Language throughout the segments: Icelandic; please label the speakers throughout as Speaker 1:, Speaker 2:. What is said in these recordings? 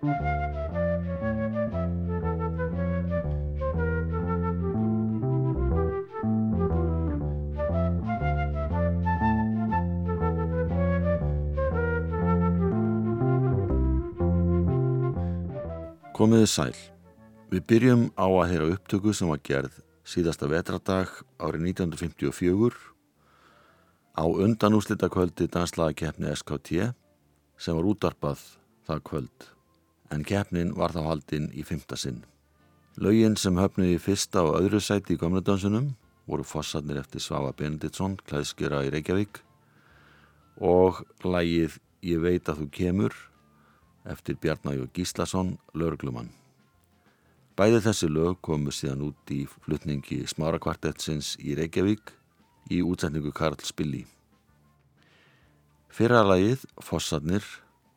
Speaker 1: Komiði sæl. Við byrjum á að heyra upptöku sem var gerð síðasta vetradag árið 1954 á undanúslita kvöldi danslaða keppni SKT sem var útarpað það kvöld en keppnin var þá haldinn í fymta sinn. Laugin sem höfnuði fyrsta og öðru sæti í komnudánsunum voru fossarnir eftir Svafa Benediktsson, klæðskjöra í Reykjavík og lægið Ég veit að þú kemur eftir Bjarnægjó Gíslason, lauruglumann. Bæði þessi lög komu síðan út í flutningi Smárakvartetsins í Reykjavík í útsetningu Karl Spilli. Fyrra lagið, Fossarnir,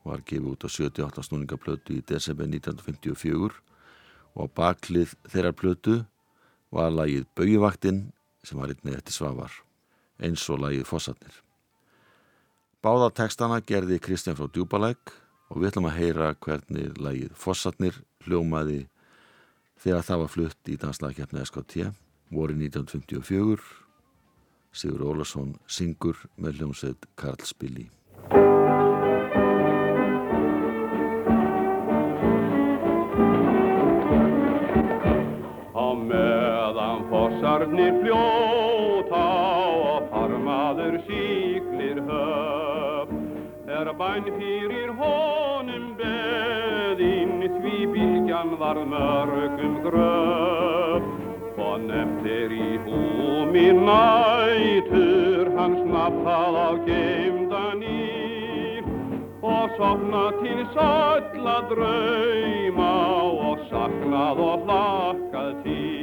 Speaker 1: var gefið út á 78 snúningaplötu í desember 1954 og baklið þeirra plötu var lagið Bögjuvaktinn sem var einnig eftir Svavar, eins og lagið Fossarnir. Báða tekstana gerði Kristján frá Djúbalæk og við ætlum að heyra hvernig lagið Fossatnir hljómaði þegar það var flutt í danslagkeppni SKT voru 1954 Sigur Ólarsson syngur með hljómsveit Karl Spilli
Speaker 2: fossarnir fljóta og farmaður síklir höf. Er bæn fyrir hóð hann var mörgum gröf. Og nefndir í húmi nætur hans nappað á geimdanýr og sopna til sölla drauma og saknað og hlakkað til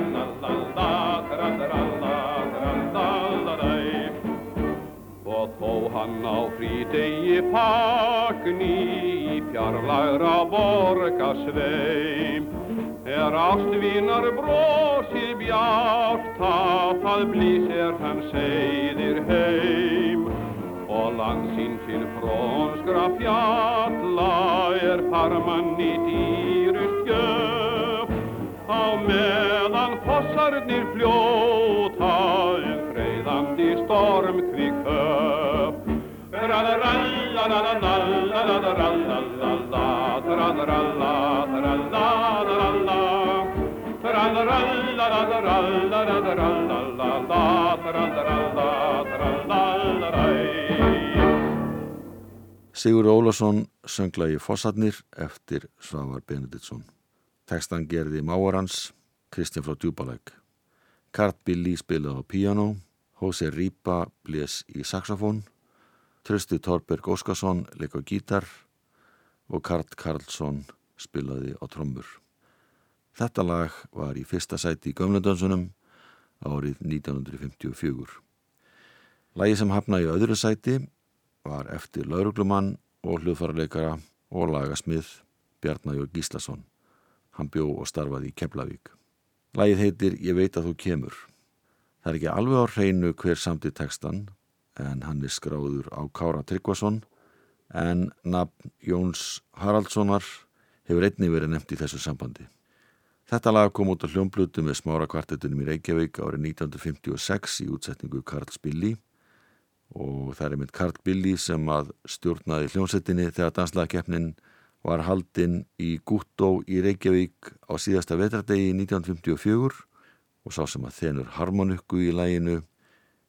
Speaker 2: hann á frídegi fagni í fjarlagra borgasveim Er ástvínar brósið bjarta, það blísir hann segðir heim. Og landsinn til frónskra fjalla er farmann í dýrust gjöf. Á meðan fossarnir fljóta um freyðandi storm kvik höf
Speaker 1: Sigur Ólason sönglaði Fossarnir eftir Svavar Benediktsson. Tekstan gerði Máarans, Kristján frá Djúbalæk. Kart Billy spilaði á piano, Hosei Ripa blés í saxofón, Trösti Torberg Óskarsson leik á gítar og Karl Karlsson spilaði á trommur. Þetta lag var í fyrsta sæti í Gömlendönsunum árið 1954. Lagi sem hafnaði í öðru sæti var eftir lauruglumann og hljóðfarleikara og lagasmið Bjarnæjur Gíslason. Hann bjó og starfaði í Keflavík. Lagið heitir Ég veit að þú kemur. Það er ekki alveg á hreinu hver samt í tekstan en hann er skráður á Kára Tryggvason. En nafn Jóns Haraldssonar hefur einni verið nefnt í þessu sambandi. Þetta lag kom út á hljómblutu með smára kvartetunum í Reykjavík árið 1956 í útsetningu Karl Spilli og það er mynd Karl Billi sem að stjórnaði hljómsettinni þegar danslagkeppnin var haldinn í Gúttó í Reykjavík á síðasta vetradegi 1954 og sá sem að þenur harmonikku í læginu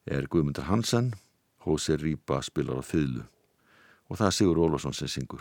Speaker 1: er Guðmundur Hansen, Hósi Rýpa spilar á fyllu og það er Sigur Ólásson sem syngur.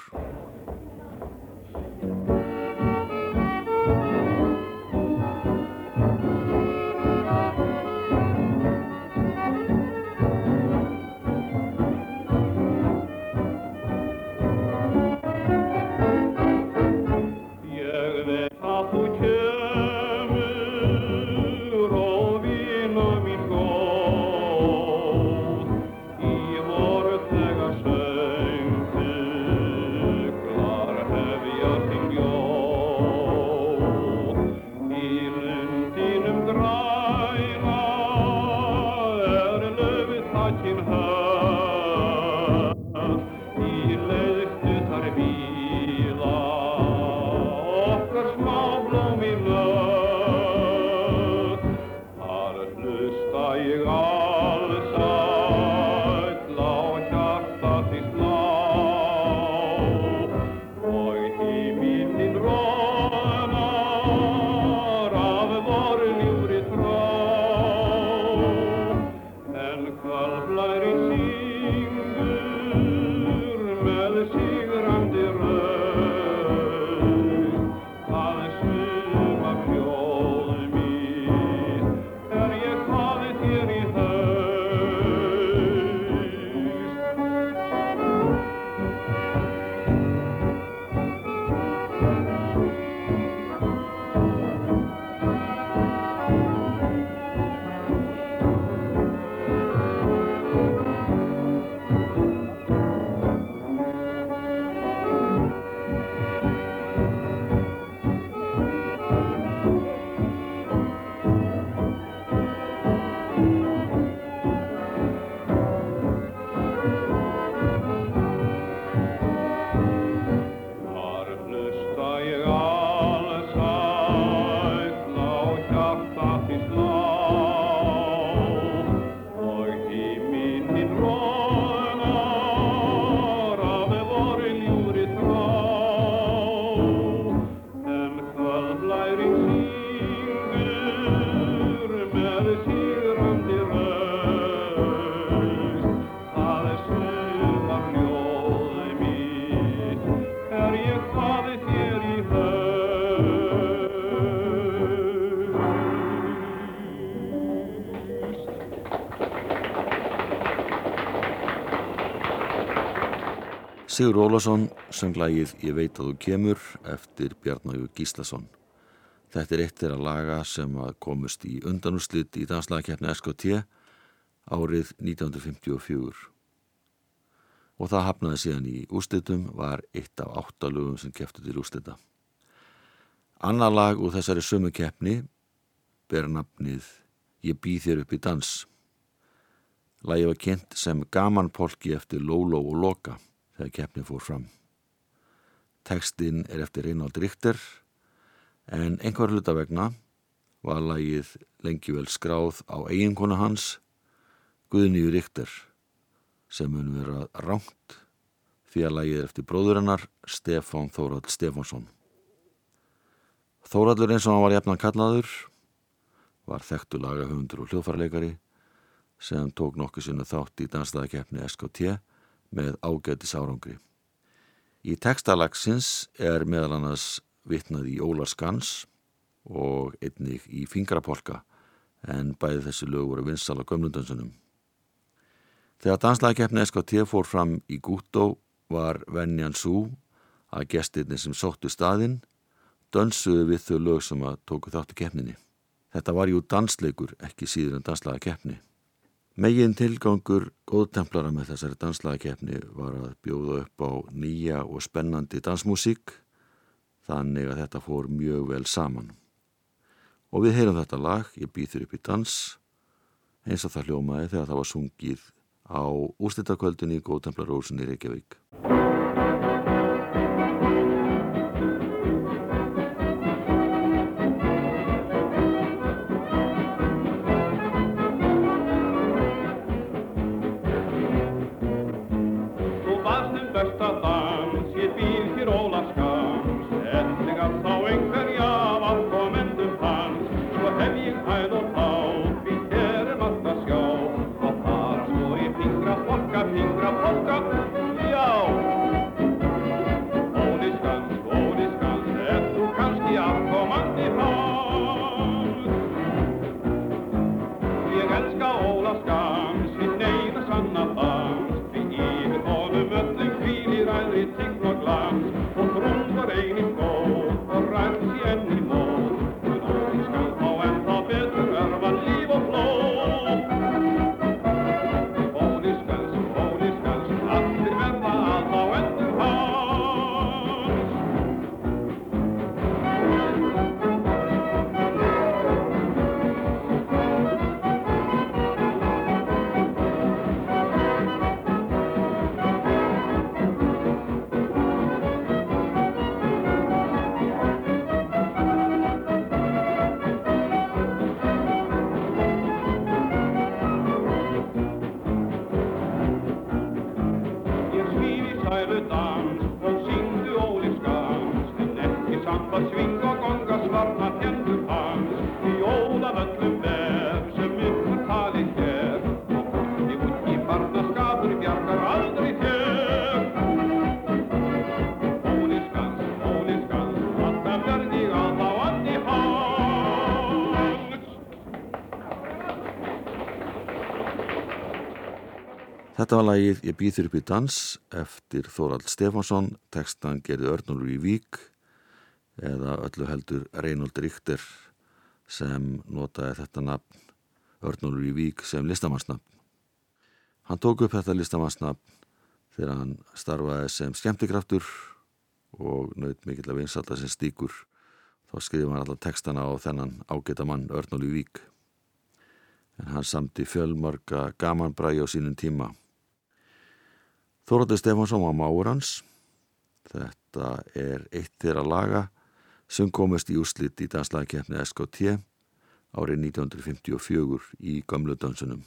Speaker 1: Sigur Ólason söng lagið Ég veit að þú kemur eftir Bjarnáju Gíslason. Þetta er eitt þeirra laga sem komust í undanúslit í danslagakeppni SKT árið 1954. Og það hafnaði síðan í úslitum var eitt af áttalugum sem keftu til úslita. Annar lag úr þessari sömu keppni ber nafnið Ég býð þér upp í dans. Lagi var kynnt sem gaman polki eftir Lóló og Loka þegar keppni fór fram. Tekstinn er eftir Reinald Richter en einhver hluta vegna var lagið lengi vel skráð á eiginkona hans Guðnýju Richter sem mun vera ránt því að lagið er eftir bróðurinnar Stefán Þórald Stefánsson. Þóraldur eins og hann var jafnan kallaður var þekktu lagahöfundur og hljóðfarleikari sem tók nokkuð sinu þátt í dansstaðakeppni SKT með ágætis árangri. Í textalagsins er meðal annars vitnað í Ólar Skans og einnig í Fingrapolka en bæði þessi lög voru vinsal á gömlundansunum. Þegar dansstaðakeppni SKT fór fram í Gútó var Venjan Sú að gestirni sem sóttu staðinn dönsuðu við þau lög sem að tóku þáttu keppninni. Þetta var jú dansleikur, ekki síður en danslaga keppni. Megin tilgangur góðtemplara með þessari danslaga keppni var að bjóða upp á nýja og spennandi dansmusík, þannig að þetta fór mjög vel saman. Og við heyrum þetta lag, ég býður upp í dans, eins og það hljómaði þegar það var sungið á úrslitakvöldinni í góðtemplarósinni Reykjavík. Þetta var lagið Ég býður upp í dans eftir Þórald Stefánsson, tekstan gerði Örnulur í Vík eða öllu heldur Reynold Ríkter sem notaði þetta nafn Örnulur í Vík sem listamannsnafn. Hann tók upp þetta listamannsnafn þegar hann starfaði sem skemmtikraftur og naut mikill að vinsalda sem stíkur. Þá skriði hann allar tekstana á þennan ágæta mann Örnulur í Vík. En hann samti fjölmarga gamanbrægi á sínum tíma. Þóraldur Stefánsson var máur hans. Þetta er eitt þeirra laga sem komist í úslit í danslagakefni SKT árið 1954 í gamlu dansunum.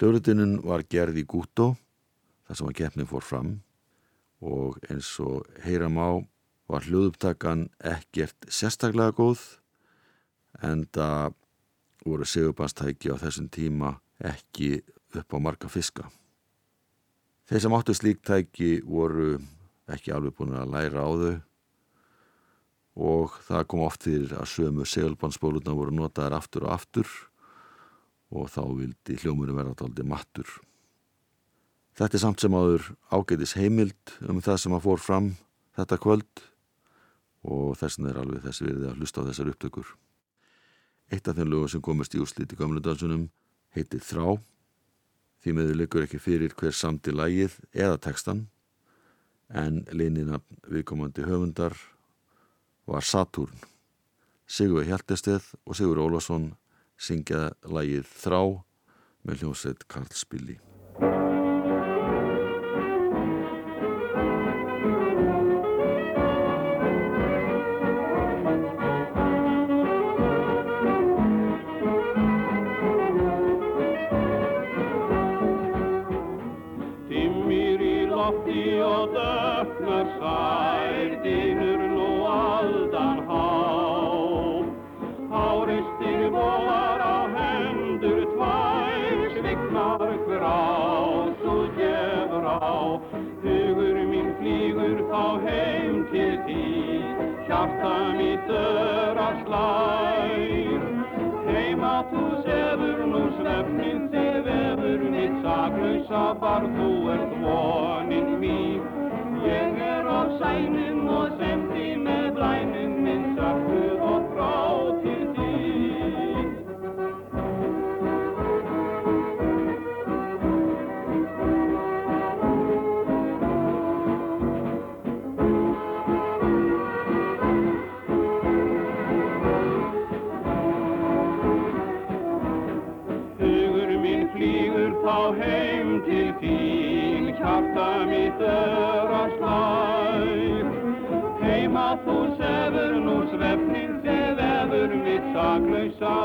Speaker 1: Hljórutinun var gerð í Gútó þar sem að keppnin fór fram og eins og heyram á var hljóðuptakan ekkert sérstaklega góð en það voru segubannstæki á þessum tíma ekki upp á marga fiska. Þeir sem áttu slíktæki voru ekki alveg búin að læra á þau og það kom oft fyrir að sömu seglbandsbóluna voru notaðar aftur og aftur og þá vildi hljómurinn vera aldrei mattur. Þetta er samt sem áður ágætis heimild um það sem að fór fram þetta kvöld og þessin er alveg þessi við að hlusta á þessar upptökur. Eitt af þeim lögum sem komist í úrslit í gamludansunum heitir Þrá. Því meður liggur ekki fyrir hver samt í lægið eða textan en leinina viðkomandi höfundar var Saturn. Sigur Hjaltesteð og Sigur Ólásson syngja lægið Þrá með hljómsveit Karl Spilli.
Speaker 2: Var þú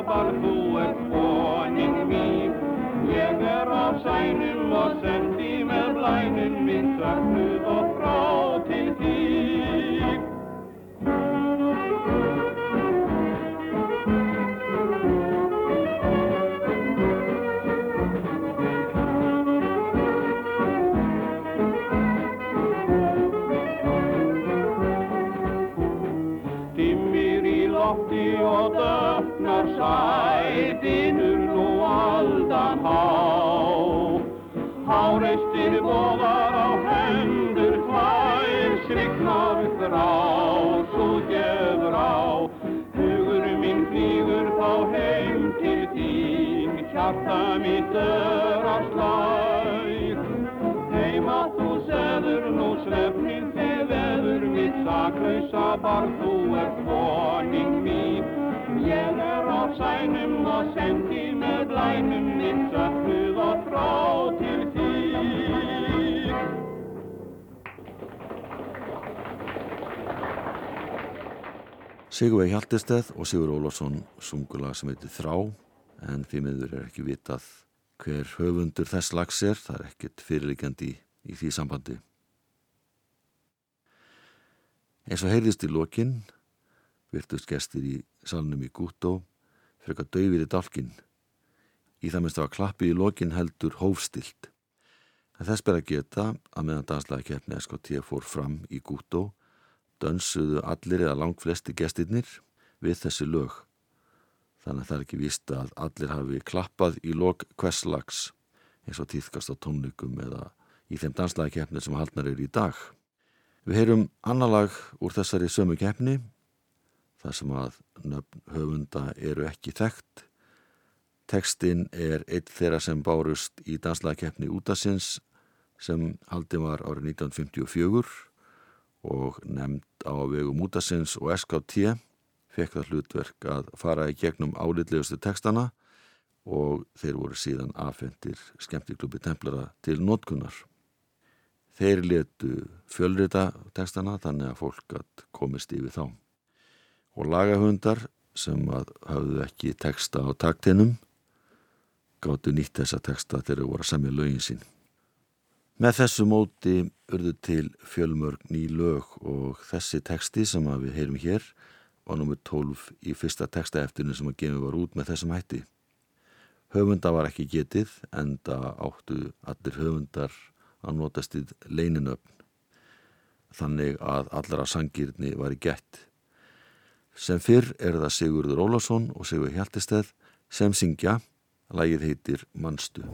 Speaker 2: bar þú ert vonin mín. Ég er á sænum og sendi með blænum minn saknuð og frá Háreistir bóðar á hendur tvær, sviknar þrá, svo gefur á. Hugur minn flýgur þá heim til þín, hjarta mitt er að slæg. Heima þú seður nú svefnin þið veður mitt saklausa bar þú ert voning mín. Ég er á sænum og sendi með blænum mitt söknuð og frá til
Speaker 1: Sigurvei Hjaltesteð og Sigur Ólafsson sungula sem heitir Þrá en því miður er ekki vitað hver höfundur þess lags er, það er ekkert fyrirlikjandi í, í því sambandi. Eins og heyrðist í lokin virtust gestir í salnum í Gútó fyrir að döfir í dálkin. Í það minnst að klappi í lokin heldur hófstilt. En þess ber að geta að meðan danslega keppni SKT fór fram í Gútó dönsuðu allir eða langt flesti gestirnir við þessi lög. Þannig að það er ekki víst að allir hafi klappað í lok hverslags eins og týðkast á tónleikum eða í þeim danslega keppni sem haldnar eru í dag. Við heyrum annar lag úr þessari sömu keppni þar sem að nöfn höfunda eru ekki þekkt. Tekstinn er eitt þeirra sem bárust í danslega keppni útasins sem haldið var árið 1954 og nefnd á vegum útasins og SKT fekk það hlutverk að fara í gegnum álitlegustu tekstana og þeir voru síðan afhendir skemmtiklubi templara til notkunnar. Þeir letu fjölrita tekstana þannig að fólk komist yfir þá. Og lagahundar sem að hafðu ekki teksta á taktinum gáttu nýtt þessa teksta þegar þeir voru að semja lögin sín. Með þessu móti urðu til fjölmörg ný lög og þessi teksti sem við heyrum hér var nummið 12 í fyrsta tekstaeftirinu sem að gefið var út með þessum hætti. Höfunda var ekki getið en það áttu allir höfundar að notast í leininöfn þannig að allra sangirni var í gett. Sem fyrr er það Sigurður Ólásson og Sigur Hjaltesteð sem syngja, lagið heitir Manstu.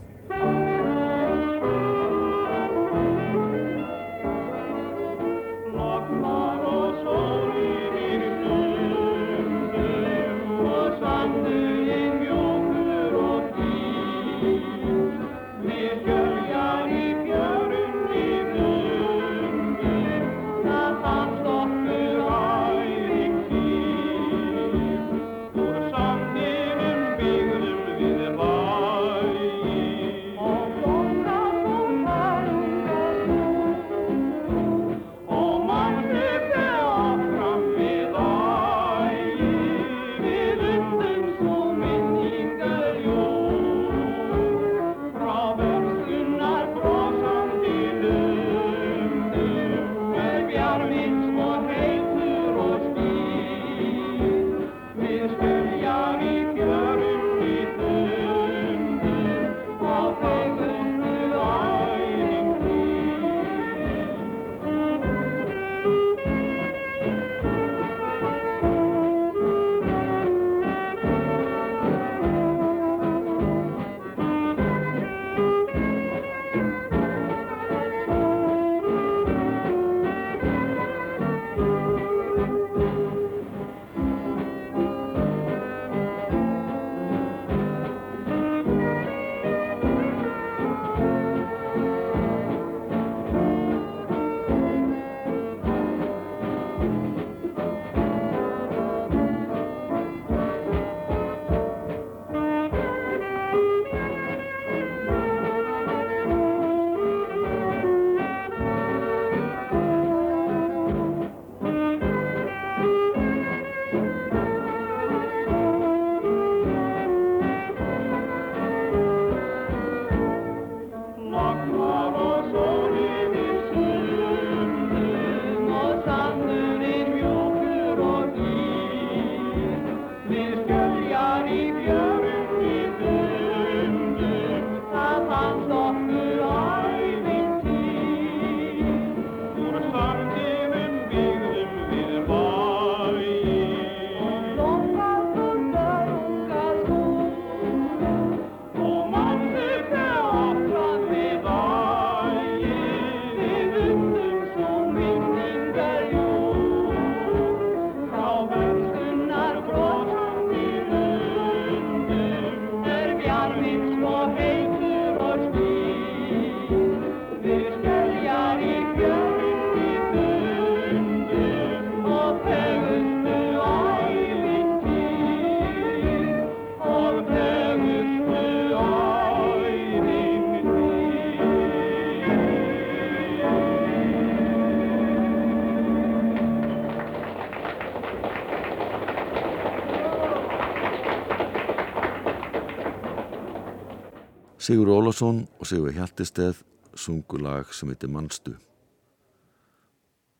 Speaker 1: Sigur Ólásson og Sigur Hjaltisteð sungu lag sem heitir Mannstu.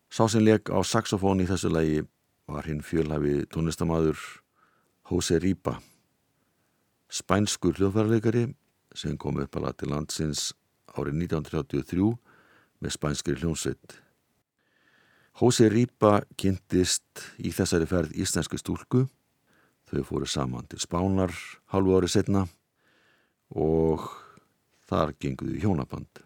Speaker 1: Sá sem leik á saxofón í þessu lagi var hinn fjölhafi tónlistamæður Jose Ripa, spænskur hljóðfærarleikari sem kom upp alveg til landsins árið 1933 með spænskri hljónsveit. Jose Ripa kynntist í þessari ferð íslenski stúlku, þau fóru saman til Spánar halvu árið setna og þar genguðu hjónaband.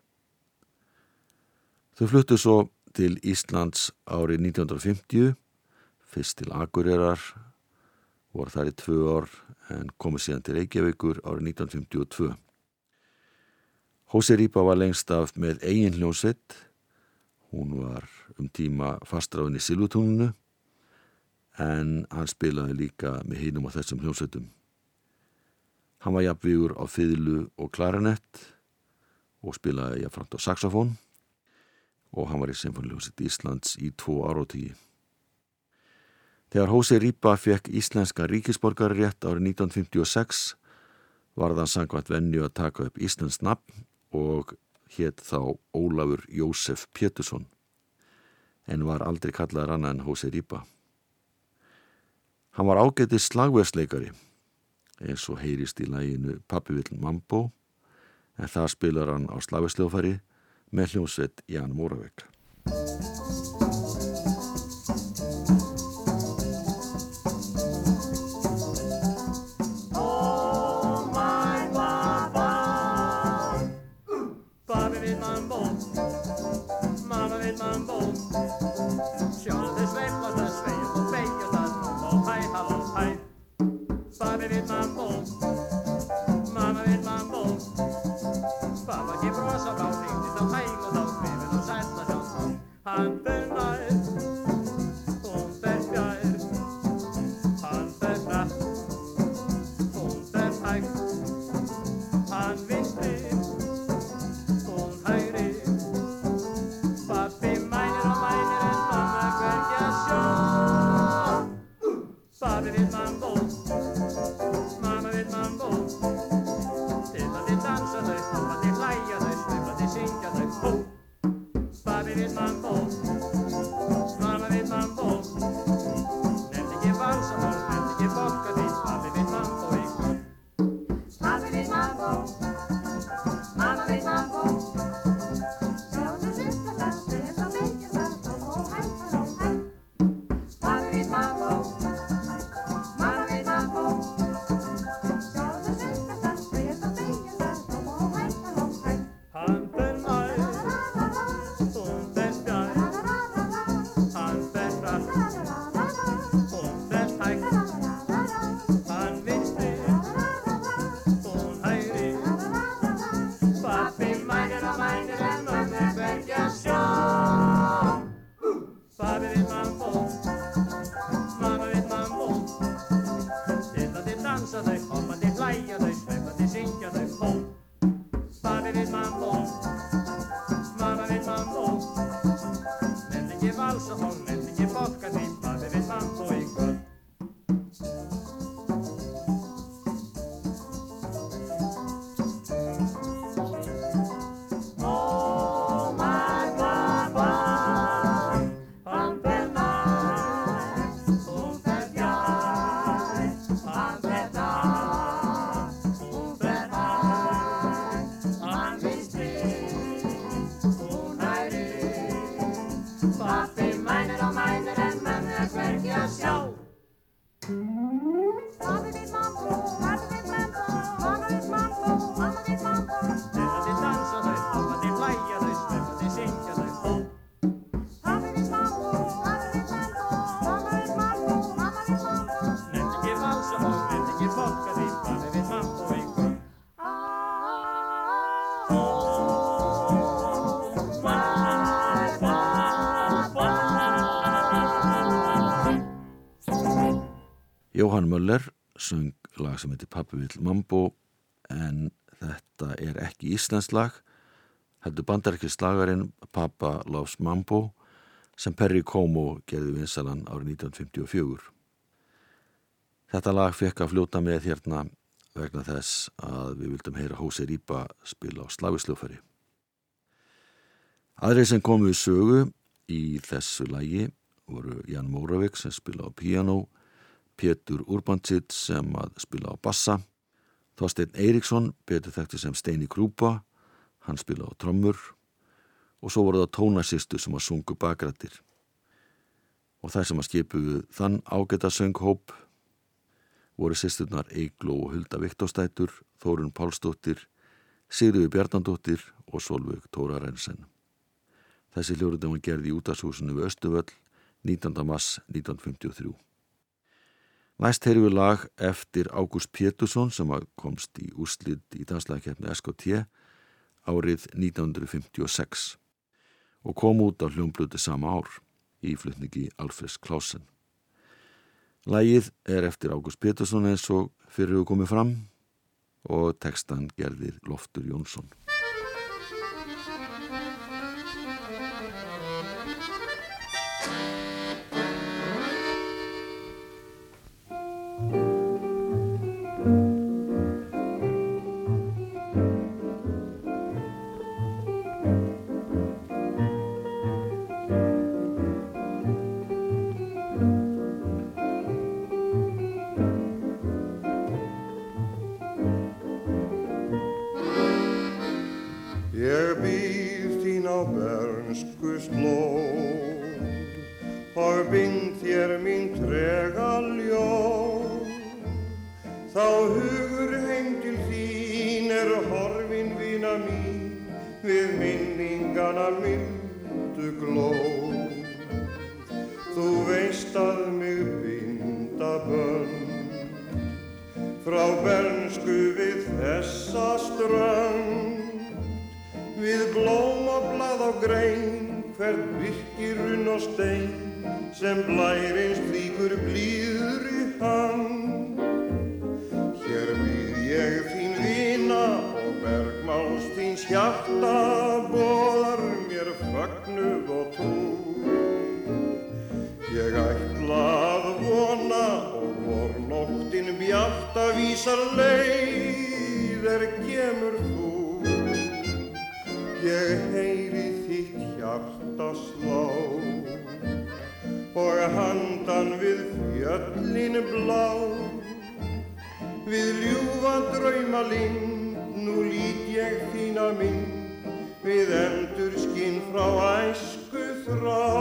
Speaker 1: Þau fluttu svo til Íslands árið 1950, fyrst til Akureyrar, voru þar í tvö ár en komið síðan til Reykjavíkur árið 1952. Hósi Rýpa var lengst af með eigin hljósett, hún var um tíma fastráðin í Silvutúnunu en hann spilaði líka með hinum á þessum hljósettum. Hann var jafnvígur á fiðlu og klarinett og spilaði jafnframt á saxofón og hann var í Symfóniljósitt Íslands í tvo áratígi. Þegar Hósi Rýpa fekk íslenska ríkisborgari rétt árið 1956 var það sangvært venju að taka upp Íslands nafn og hétt þá Ólafur Jósef Pétursson en var aldrei kallaður annað en Hósi Rýpa. Hann var ágætið slagversleikari eins og heyrist í læginu Pappi vill Mambo en það spilar hann á slavisljófari með hljómsveit Ján Múravegg.
Speaker 3: Dem Han bönnar, hon
Speaker 1: Möller söng lag sem heitir Pappi vill mambo en þetta er ekki íslensk lag heldur bandarækki slagarinn Papa Loves Mambo sem Perry Como gerði vinsalan árið 1954 Þetta lag fekk að fljóta með hérna vegna þess að við vildum heyra Hósi Rípa spila á slavisljófari Aðrið sem komu í sögu í þessu lagi voru Jan Móravik sem spila á piano Pétur Urbancic sem að spila á bassa, Þorstein Eiríksson, betur þekkti sem Steini Krúpa, hann spila á trommur og svo voru það tónasistu sem að sungu bakrættir. Og þær sem að skipuðu þann ágæta sönghóp voru sýsturnar Eigló og Hulda Viktorstætur, Þórun Pálsdóttir, Sigriði Bjarnandóttir og Solveig Tóra Rensen. Þessi hljóruðum var gerði í útashúsinu við Östuvöll 19. mars 1953. Næst heyrum við lag eftir Ágúst Pétursson sem komst í úrslit í danslæðikeppni SKT árið 1956 og kom út á hljómbluti sama ár í flutningi Alfreds Klausen. Lægið er eftir Ágúst Pétursson eins og fyrir við komið fram og textan gerðir Loftur Jónsson.
Speaker 4: Ég býð þín á bernsku slóð
Speaker 5: æsku þrá.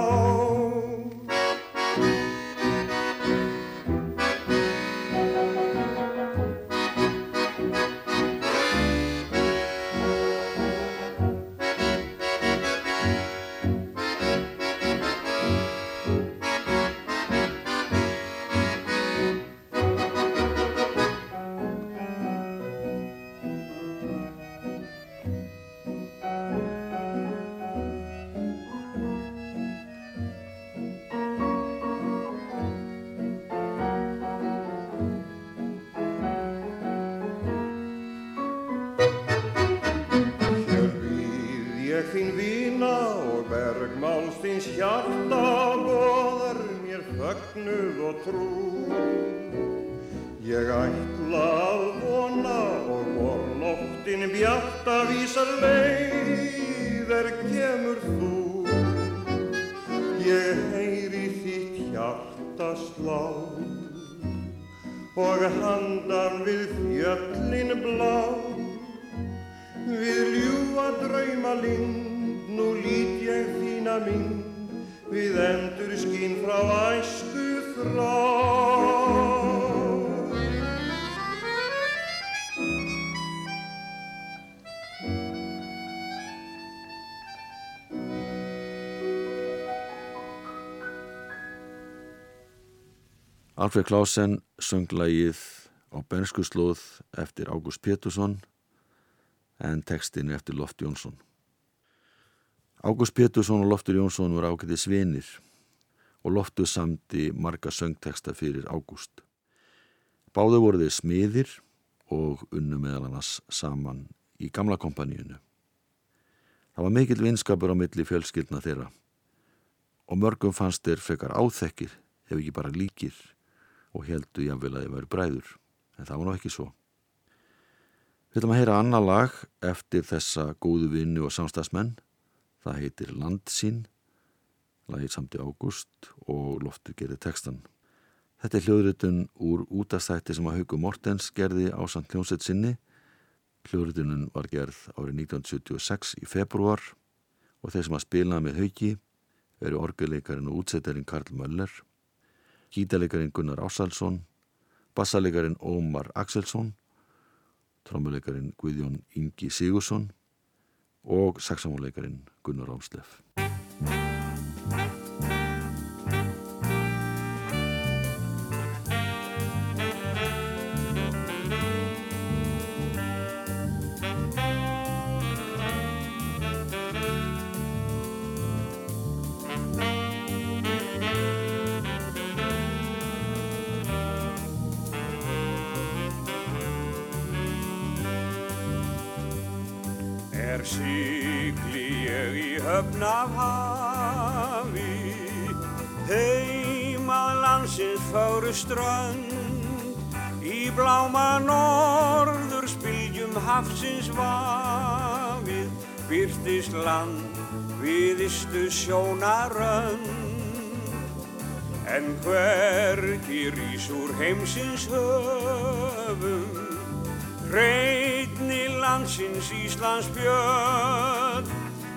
Speaker 1: Alfred Klausen söng lagið á bernskuslóð eftir Ágúst Pétursson en textin eftir Loft Jónsson. Ágúst Pétursson og Loftur Jónsson voru ágætið svinir og Loftur samdi marga söngteksta fyrir Ágúst. Báðu voru þeir smiðir og unnu meðal annars saman í gamla kompaníunu. Það var mikill vinskapur á milli fjölskyldna þeirra og mörgum fannst þeir frekar áþekkir ef ekki bara líkir og heldu jáfnvel að þeir væri bræður en það var nú ekki svo. Við ætlum að heyra annar lag eftir þessa góðu vinnu og samstagsmenn. Það heitir Landsín, lagið samti ágúst og loftur gerir textan. Þetta er hljóðritun úr útastætti sem að Hauku Mortens gerði á samt hljómsveit sinni. Hljóðritunum var gerð árið 1976 í februar og þeir sem að spila með Hauki eru orguleikarin og útsettarinn Karl Möller, gítaleikarin Gunnar Ásalsson, bassaleikarin Ómar Axelsson, trommuleikarin Guðjón Ingi Sigursson og saxofónleikarin Gunnar Ámslef.
Speaker 6: Sigli ég í höfn af hafi, heimað landsins fáru strönd, í bláma norður spilgjum hafsins vafið, byrtist land við istu sjónarönd. En hvergi rís úr heimsins höfum, Hreitni landsins Íslands björn,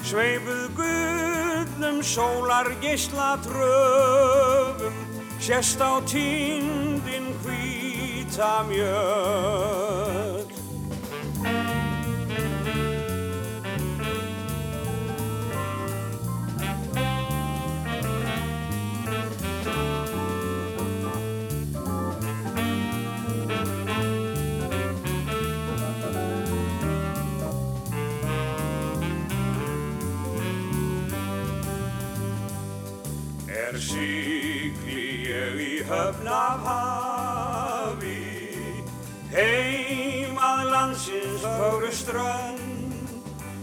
Speaker 6: sveipuð gullum sólar geisla tröfum, sérst á tindin hvíta mjöl. Er sigli ég í höfn af hafi, heim að landsins fögru strönd,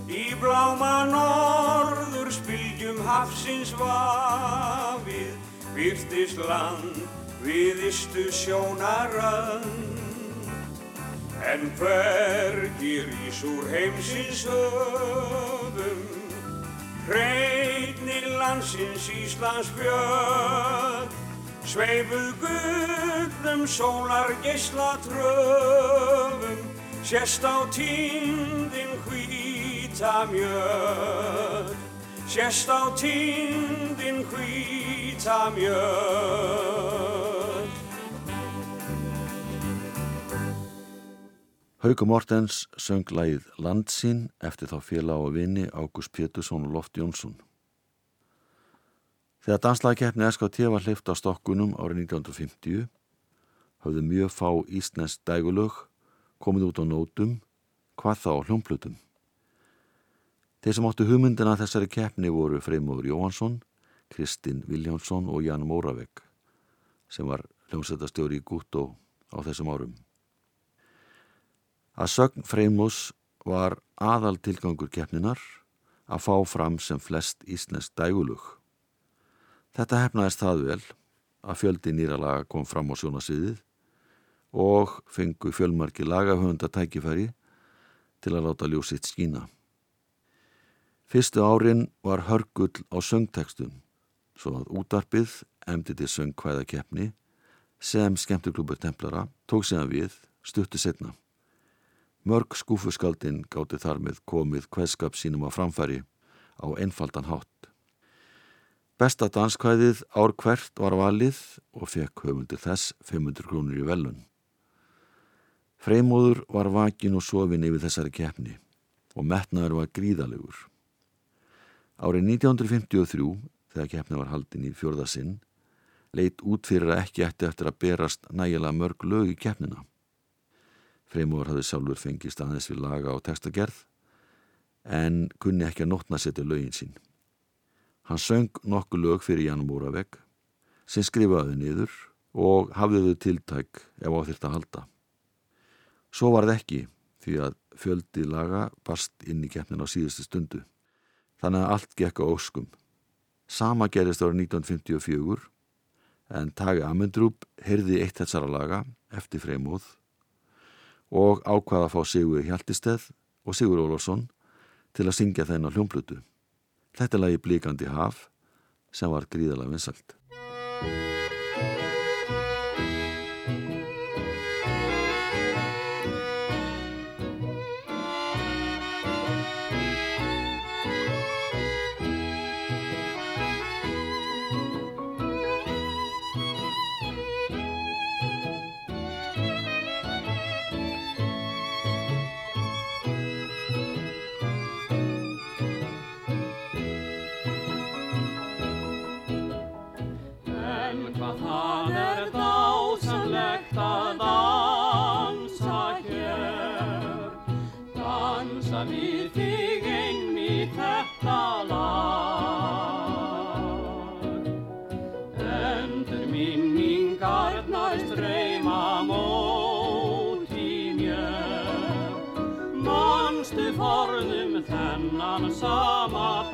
Speaker 6: í bláma norður spilgjum hafsins vafið, byrtist land við istu sjónarönd. En hvergi rís úr heimsins höfum, Hreinir landsins Íslands björn, sveifuð gullum sólar geisla tröfum, sérst á tíndin hvíta mjörn, sérst á tíndin hvíta mjörn.
Speaker 1: Hauku Mortens söng lægið Landsín eftir þá félag og vini Ágúst Pétursson og Loft Jónsson. Þegar danslagkeppni SKT var hleyft á stokkunum árið 1950 höfðu mjög fá ísnest dægulög komið út á nótum, hvað þá hljómplutum. Þeir sem áttu hugmyndina þessari keppni voru Freymóður Jóhansson, Kristinn Viljánsson og Jan Móravegg sem var hljómsættastjóri í Gútó á þessum árum. Að sögn Freymós var aðal tilgangur keppninar að fá fram sem flest ísnest dægulug. Þetta hefnaðist það vel að fjöldi nýra laga kom fram á sjónasviðið og fengu fjölmarki lagahöfunda tækifæri til að láta ljósitt skína. Fyrstu árin var hörgull á söngtekstum svo að útarpið emdi til söngkvæðakeppni sem skemmtuklubur Templara tók síðan við stuttu setna. Mörg skúfuskaldin gáti þar með komið hverskap sínum á framfæri á einfaldan hátt. Besta danskvæðið ár hvert var valið og fekk höfundur þess 500 krónur í velun. Freymóður var vakin og sofin yfir þessari keppni og metnaður var gríðalegur. Árið 1953, þegar keppni var haldin í fjörðasinn, leitt út fyrir að ekki ætti eftir að berast nægilega mörg lög í keppnina. Freymóður hafði sjálfur fengist aðeins við laga og textagerð en kunni ekki að nótna setja lögin sín. Hann söng nokkuð lög fyrir Jan Múravegg sem skrifaði niður og hafði þau tiltæk ef á þýrt að halda. Svo var það ekki því að fjöldi laga barst inn í keppnin á síðustu stundu. Þannig að allt gekk á óskum. Sama gerist ára 1954 en Tage Amendrup heyrði eitt þessara laga eftir Freymóð og ákvaða að fá Sigur Hjaltisteð og Sigur Ólafsson til að syngja þennan hljómblutu. Þetta lagi Blíkandi haf sem var gríðalega vinsalt.
Speaker 2: Manstu forðum þennan sama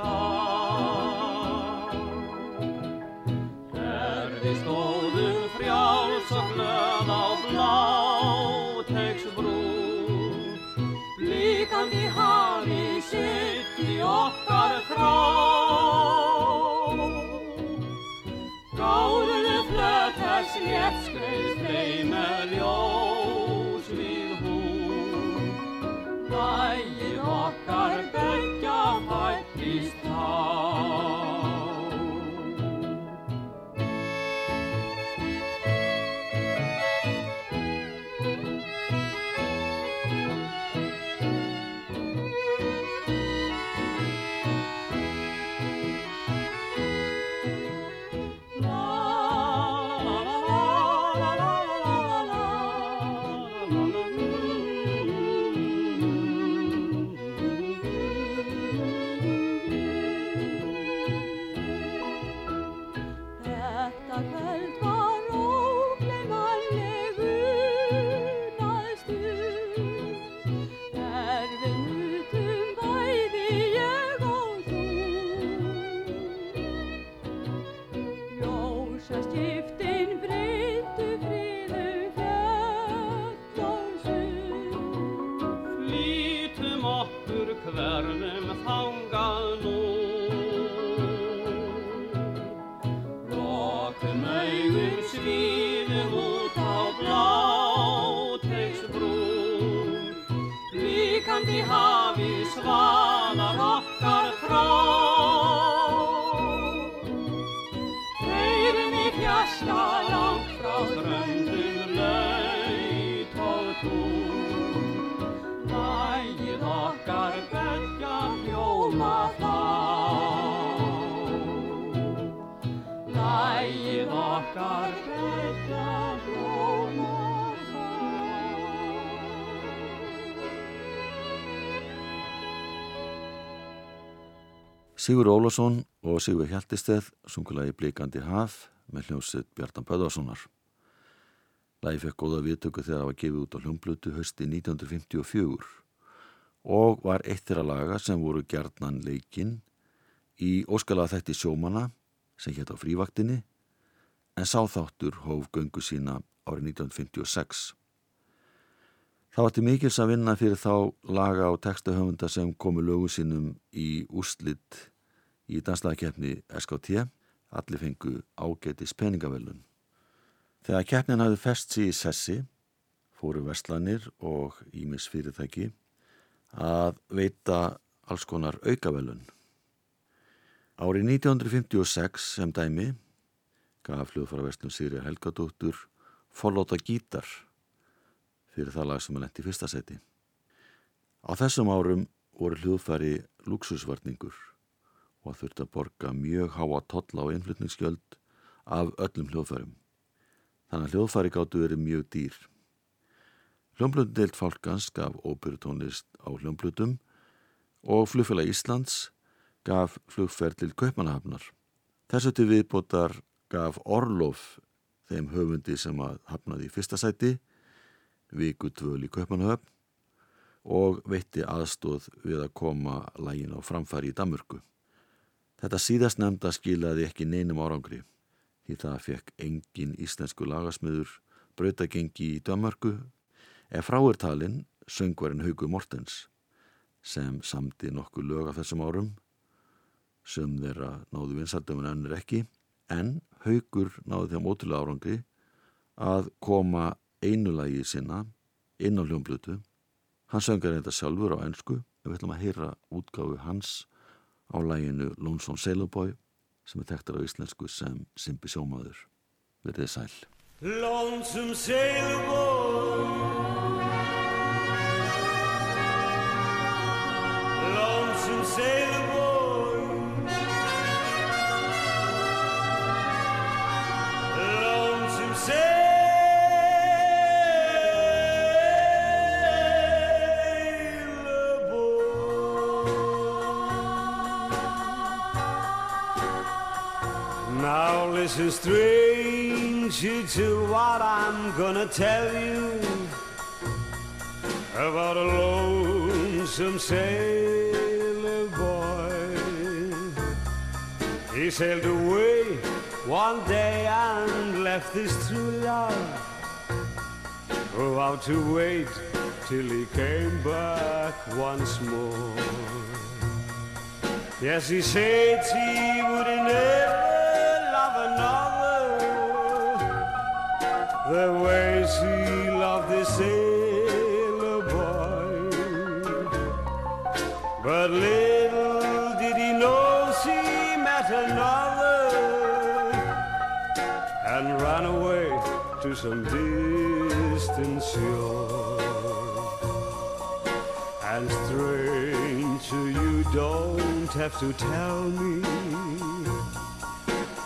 Speaker 1: Sigur Ólafsson og Sigur Hjaltisteð sungulagi Blikandi haf með hljómsið Bjartan Böðarssonar. Lagi fekk góða viðtöku þegar það var gefið út á hljómblutu hösti 1954 og var eitt þeirra laga sem voru gjarnan leikinn í óskalega þætti sjómana sem hétt á frívaktinni en sáþáttur hóf göngu sína árið 1956. Það var til mikils að vinna fyrir þá laga og textahöfunda sem komu lögu sínum í úslitt í danslaðakeppni SKT. Allir fengu ágætis peningavellun. Þegar keppnin hafði fest sig í sessi, fóru verslanir og ímis fyrirtæki að veita alls konar aukavellun. Árið 1956 sem dæmi gaf hljóðfaraverslun Sýri Helgadóttur forlóta gítar fyrir það lag sem hann lendi í fyrsta seti. Á þessum árum voru hljóðfæri luxusvarningur og þurfti að borga mjög háa tolla á innflutningsgjöld af öllum hljóðfærum. Þannig að hljóðfæri gáttu verið mjög dýr. Hljómblutum fálkans gaf óperutónlist á hljómblutum og flugfélag Íslands gaf flugferð til Kaupmannahafnar. Þessu til viðbótar gaf Orlof þeim höfundi sem að hafnaði í fyrsta sæti viku tvöl í Kaupmannahöfn og veitti aðstóð við að koma lægin á framfæri í Damurku. Þetta síðast nefnda skilaði ekki neinum árangri því það fekk engin íslensku lagasmiður brautagengi í Damurku ef fráirtalinn söngvarinn Haugu Mortens sem samdi nokkuð lög af þessum árum sem þeirra náðu vinsaldum en önnur ekki en Haugur náðu þeim ótrúlega árangri að koma einu lagi sinna inn á hljómblutu. Hann söngar þetta sjálfur á ennsku við ætlum að heyra útgáfu hans á laginu Lonesome Sailor Boy sem er tektar á íslensku sem Simbi Sjómaður. Verðið sæl.
Speaker 4: Lonesome sailor Now listen, stranger, to what I'm gonna tell you about a lonesome sailor boy. He sailed away one day and left his true love. Oh, how to wait till he came back once more. Yes, he said he would never have to tell me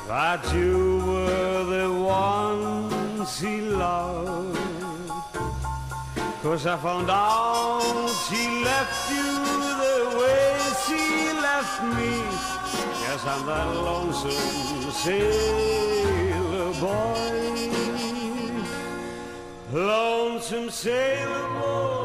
Speaker 4: that you were the one she loved. Cause I found out she left you the way she left me. Yes, I'm that lonesome sailor boy. Lonesome sailor boy.